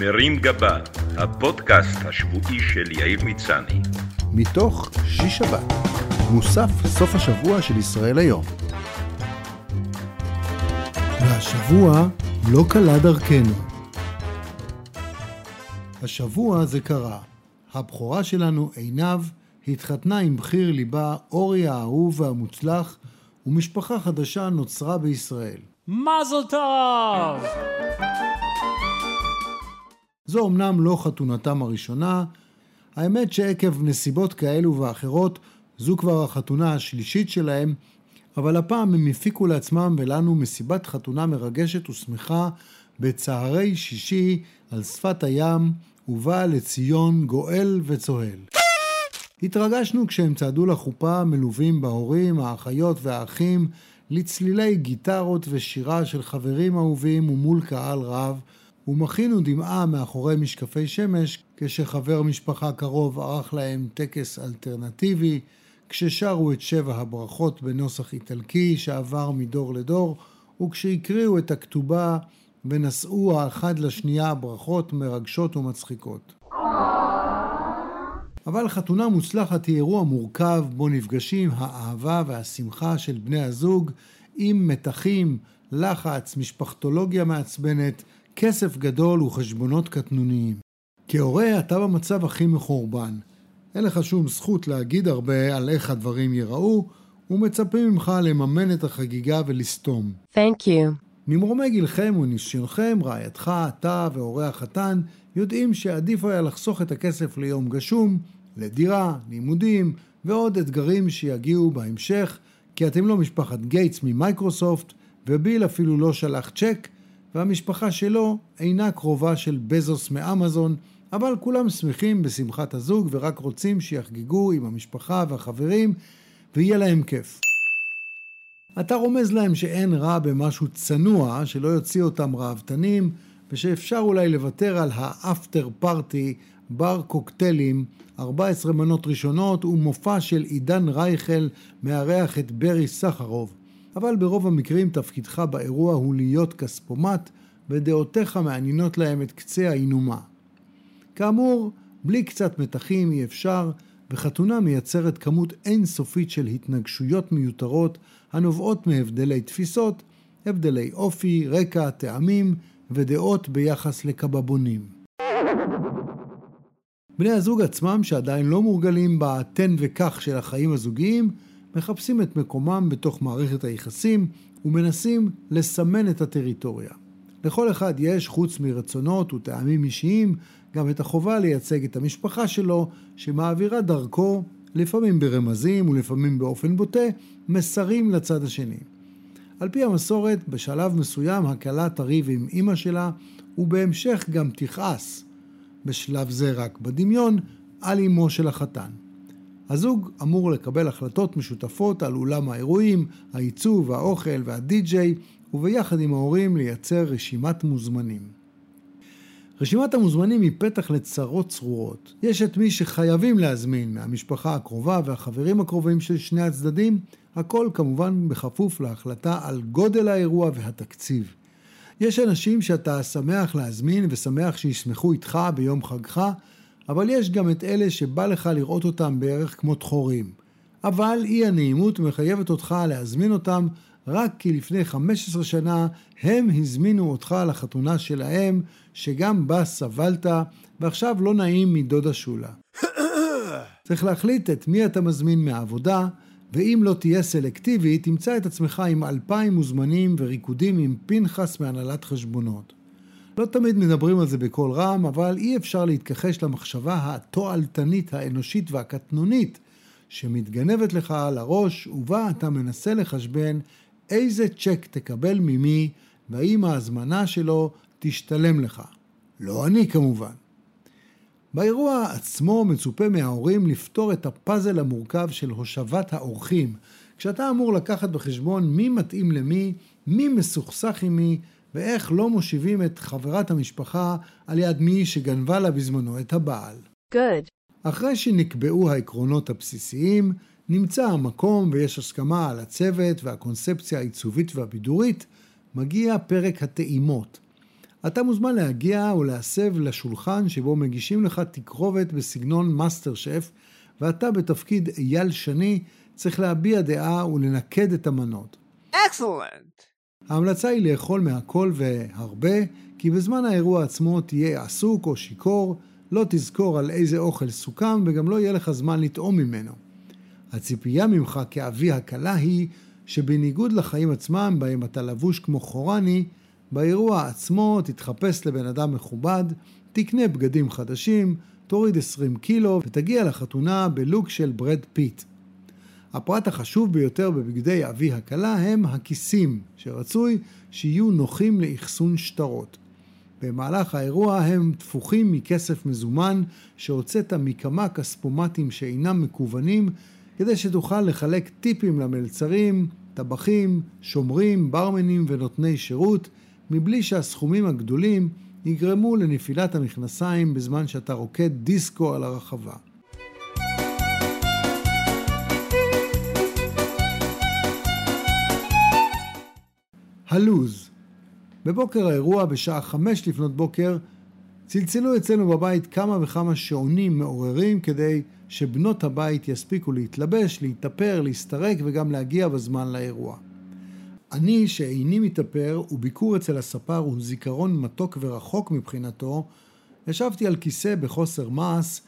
מרים גבה, הפודקאסט השבועי של יאיר מצני. מתוך שיש שבת, מוסף סוף השבוע של ישראל היום. והשבוע לא קלה דרכנו. השבוע זה קרה. הבכורה שלנו, עינב, התחתנה עם בחיר ליבה, אורי האהוב והמוצלח, ומשפחה חדשה נוצרה בישראל. מזל טוב! זו אמנם לא חתונתם הראשונה, האמת שעקב נסיבות כאלו ואחרות, זו כבר החתונה השלישית שלהם, אבל הפעם הם הפיקו לעצמם ולנו מסיבת חתונה מרגשת ושמחה בצהרי שישי על שפת הים, ובא לציון גואל וצוהל. התרגשנו כשהם צעדו לחופה מלווים בהורים, האחיות והאחים, לצלילי גיטרות ושירה של חברים אהובים ומול קהל רב, ומחינו דמעה מאחורי משקפי שמש כשחבר משפחה קרוב ערך להם טקס אלטרנטיבי, כששרו את שבע הברכות בנוסח איטלקי שעבר מדור לדור, וכשהקריאו את הכתובה ונשאו האחד לשנייה ברכות מרגשות ומצחיקות. אבל חתונה מוצלחת היא אירוע מורכב בו נפגשים האהבה והשמחה של בני הזוג עם מתחים, לחץ, משפחתולוגיה מעצבנת, כסף גדול וחשבונות קטנוניים. כהורה אתה במצב הכי מחורבן. אין לך שום זכות להגיד הרבה על איך הדברים ייראו, ומצפים ממך לממן את החגיגה ולסתום. Thank you. ממרומי גילכם וניסיונכם, רעייתך, אתה והורי החתן יודעים שעדיף היה לחסוך את הכסף ליום גשום, לדירה, לימודים ועוד אתגרים שיגיעו בהמשך, כי אתם לא משפחת גייטס ממייקרוסופט, וביל אפילו לא שלח צ'ק, והמשפחה שלו אינה קרובה של בזוס מאמזון, אבל כולם שמחים בשמחת הזוג ורק רוצים שיחגגו עם המשפחה והחברים ויהיה להם כיף. אתה רומז להם שאין רע במשהו צנוע, שלא יוציא אותם ראוותנים, ושאפשר אולי לוותר על ה after party, בר קוקטיילים, 14 מנות ראשונות ומופע של עידן רייכל מארח את ברי סחרוב. אבל ברוב המקרים תפקידך באירוע הוא להיות כספומט, ודעותיך מעניינות להם את קצה האינומה. כאמור, בלי קצת מתחים אי אפשר, וחתונה מייצרת כמות אינסופית של התנגשויות מיותרות הנובעות מהבדלי תפיסות, הבדלי אופי, רקע, טעמים ודעות ביחס לקבבונים. בני הזוג עצמם שעדיין לא מורגלים בתן וקח של החיים הזוגיים, מחפשים את מקומם בתוך מערכת היחסים ומנסים לסמן את הטריטוריה. לכל אחד יש, חוץ מרצונות וטעמים אישיים, גם את החובה לייצג את המשפחה שלו, שמעבירה דרכו, לפעמים ברמזים ולפעמים באופן בוטה, מסרים לצד השני. על פי המסורת, בשלב מסוים הכלה תריב עם אימא שלה, ובהמשך גם תכעס, בשלב זה רק בדמיון, על אמו של החתן. הזוג אמור לקבל החלטות משותפות על אולם האירועים, העיצוב, האוכל והדי-ג'יי, וביחד עם ההורים לייצר רשימת מוזמנים. רשימת המוזמנים היא פתח לצרות צרורות. יש את מי שחייבים להזמין מהמשפחה הקרובה והחברים הקרובים של שני הצדדים, הכל כמובן בכפוף להחלטה על גודל האירוע והתקציב. יש אנשים שאתה שמח להזמין ושמח שישמחו איתך ביום חגך, אבל יש גם את אלה שבא לך לראות אותם בערך כמו דחורים. אבל אי הנעימות מחייבת אותך להזמין אותם רק כי לפני 15 שנה הם הזמינו אותך לחתונה שלהם, שגם בה סבלת, ועכשיו לא נעים מדודה שולה. צריך להחליט את מי אתה מזמין מהעבודה, ואם לא תהיה סלקטיבי, תמצא את עצמך עם אלפיים מוזמנים וריקודים עם פנחס מהנהלת חשבונות. לא תמיד מדברים על זה בקול רם, אבל אי אפשר להתכחש למחשבה התועלתנית, האנושית והקטנונית שמתגנבת לך על הראש, ובה אתה מנסה לחשבן איזה צ'ק תקבל ממי, והאם ההזמנה שלו תשתלם לך. לא אני כמובן. באירוע עצמו מצופה מההורים לפתור את הפאזל המורכב של הושבת האורחים, כשאתה אמור לקחת בחשבון מי מתאים למי, מי מסוכסך עם מי, ואיך לא מושיבים את חברת המשפחה על יד מי שגנבה לה בזמנו את הבעל. Good. אחרי שנקבעו העקרונות הבסיסיים, נמצא המקום ויש הסכמה על הצוות והקונספציה העיצובית והבידורית, מגיע פרק הטעימות. אתה מוזמן להגיע ולהסב לשולחן שבו מגישים לך תקרובת בסגנון מאסטר שף, ואתה בתפקיד אייל שני צריך להביע דעה ולנקד את המנות. Excellent! ההמלצה היא לאכול מהכל והרבה, כי בזמן האירוע עצמו תהיה עסוק או שיכור, לא תזכור על איזה אוכל סוכם וגם לא יהיה לך זמן לטעום ממנו. הציפייה ממך כאבי הכלה היא שבניגוד לחיים עצמם בהם אתה לבוש כמו חורני, באירוע עצמו תתחפש לבן אדם מכובד, תקנה בגדים חדשים, תוריד 20 קילו ותגיע לחתונה בלוק של ברד פיט. הפרט החשוב ביותר בבגדי אבי הכלה הם הכיסים, שרצוי שיהיו נוחים לאחסון שטרות. במהלך האירוע הם תפוחים מכסף מזומן שהוצאת מכמה כספומטים שאינם מקוונים כדי שתוכל לחלק טיפים למלצרים, טבחים, שומרים, ברמנים ונותני שירות מבלי שהסכומים הגדולים יגרמו לנפילת המכנסיים בזמן שאתה רוקד דיסקו על הרחבה. הלוז בבוקר האירוע, בשעה חמש לפנות בוקר, צלצלו אצלנו בבית כמה וכמה שעונים מעוררים כדי שבנות הבית יספיקו להתלבש, להתאפר, להסתרק וגם להגיע בזמן לאירוע. אני, שאיני מתאפר, וביקור אצל הספר הוא זיכרון מתוק ורחוק מבחינתו, ישבתי על כיסא בחוסר מעש,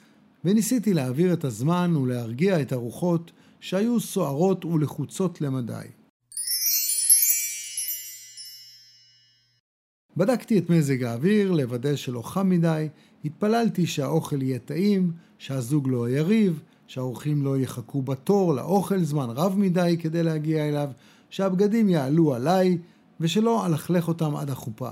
וניסיתי להעביר את הזמן ולהרגיע את הרוחות שהיו סוערות ולחוצות למדי. בדקתי את מזג האוויר, לוודא שלא חם מדי, התפללתי שהאוכל יהיה טעים, שהזוג לא יריב, שהאורחים לא יחכו בתור לאוכל זמן רב מדי כדי להגיע אליו, שהבגדים יעלו עליי, ושלא אלכלך אותם עד החופה.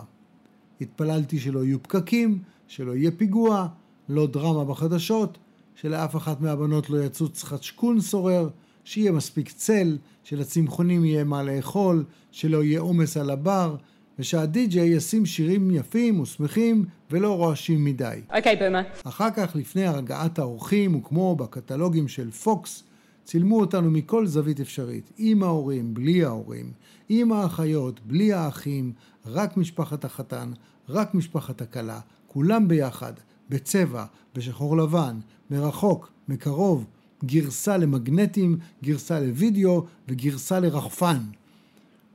התפללתי שלא יהיו פקקים, שלא יהיה פיגוע, לא דרמה בחדשות, שלאף אחת מהבנות לא יצוץ חצ'קון שורר, שיהיה מספיק צל, שלצמחונים יהיה מה לאכול, שלא יהיה עומס על הבר, ושהדי-ג'יי ישים שירים יפים ושמחים ולא רועשים מדי. אוקיי, במה? אחר כך, לפני הרגעת האורחים, וכמו בקטלוגים של פוקס, צילמו אותנו מכל זווית אפשרית, עם ההורים, בלי ההורים, עם האחיות, בלי האחים, רק משפחת החתן, רק משפחת הכלה, כולם ביחד, בצבע, בשחור לבן, מרחוק, מקרוב, גרסה למגנטים, גרסה לוידאו וגרסה לרחפן.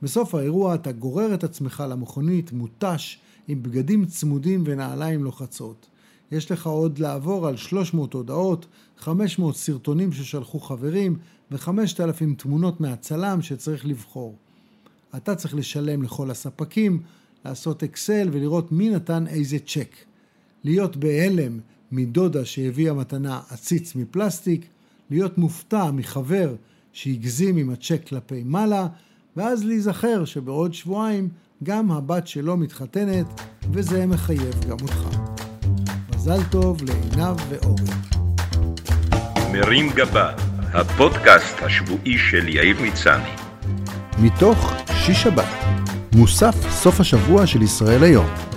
בסוף האירוע אתה גורר את עצמך למכונית מותש עם בגדים צמודים ונעליים לוחצות. יש לך עוד לעבור על 300 הודעות, 500 סרטונים ששלחו חברים ו-5,000 תמונות מהצלם שצריך לבחור. אתה צריך לשלם לכל הספקים, לעשות אקסל ולראות מי נתן איזה צ'ק. להיות בהלם מדודה שהביאה מתנה עציץ מפלסטיק, להיות מופתע מחבר שהגזים עם הצ'ק כלפי מעלה, ואז להיזכר שבעוד שבועיים גם הבת שלו מתחתנת, וזה מחייב גם אותך. מזל טוב לעינב ואורי. מרים גבה, הפודקאסט השבועי של יאיר מצני. מתוך שיש שבת, מוסף סוף השבוע של ישראל היום.